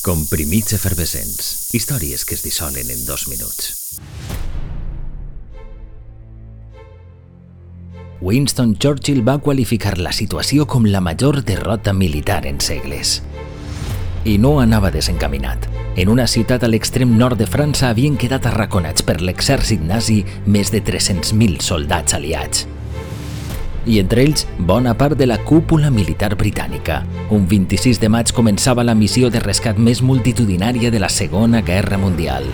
Comprimits efervescents. Històries que es dissolen en dos minuts. Winston Churchill va qualificar la situació com la major derrota militar en segles. I no anava desencaminat. En una ciutat a l'extrem nord de França havien quedat arraconats per l'exèrcit nazi més de 300.000 soldats aliats i entre ells bona part de la cúpula militar britànica. Un 26 de maig començava la missió de rescat més multitudinària de la Segona Guerra Mundial.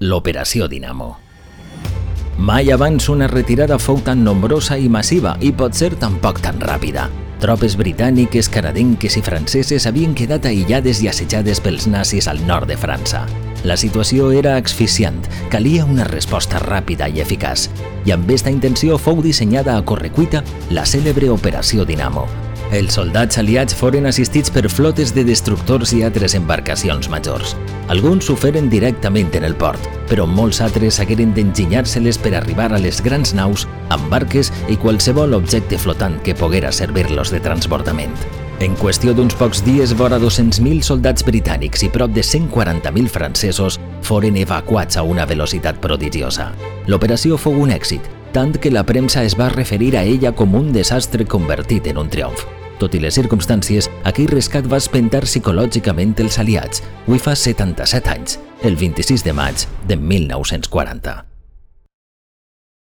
L'Operació Dinamo. Mai abans una retirada fou tan nombrosa i massiva i pot ser tampoc tan ràpida. Tropes britàniques, canadenques i franceses havien quedat aïllades i assetjades pels nazis al nord de França. La situació era asfixiant, calia una resposta ràpida i eficaç, i amb aquesta intenció fou dissenyada a correcuita la cèlebre Operació Dinamo. Els soldats aliats foren assistits per flotes de destructors i altres embarcacions majors. Alguns ho feren directament en el port, però molts altres hagueren d'enginyar-se-les per arribar a les grans naus amb barques i qualsevol objecte flotant que poguera servir-los de transbordament. En qüestió d'uns pocs dies, vora 200.000 soldats britànics i prop de 140.000 francesos foren evacuats a una velocitat prodigiosa. L'operació fou un èxit, tant que la premsa es va referir a ella com un desastre convertit en un triomf. Tot i les circumstàncies, aquell rescat va espentar psicològicament els aliats. Avui fa 77 anys, el 26 de maig de 1940.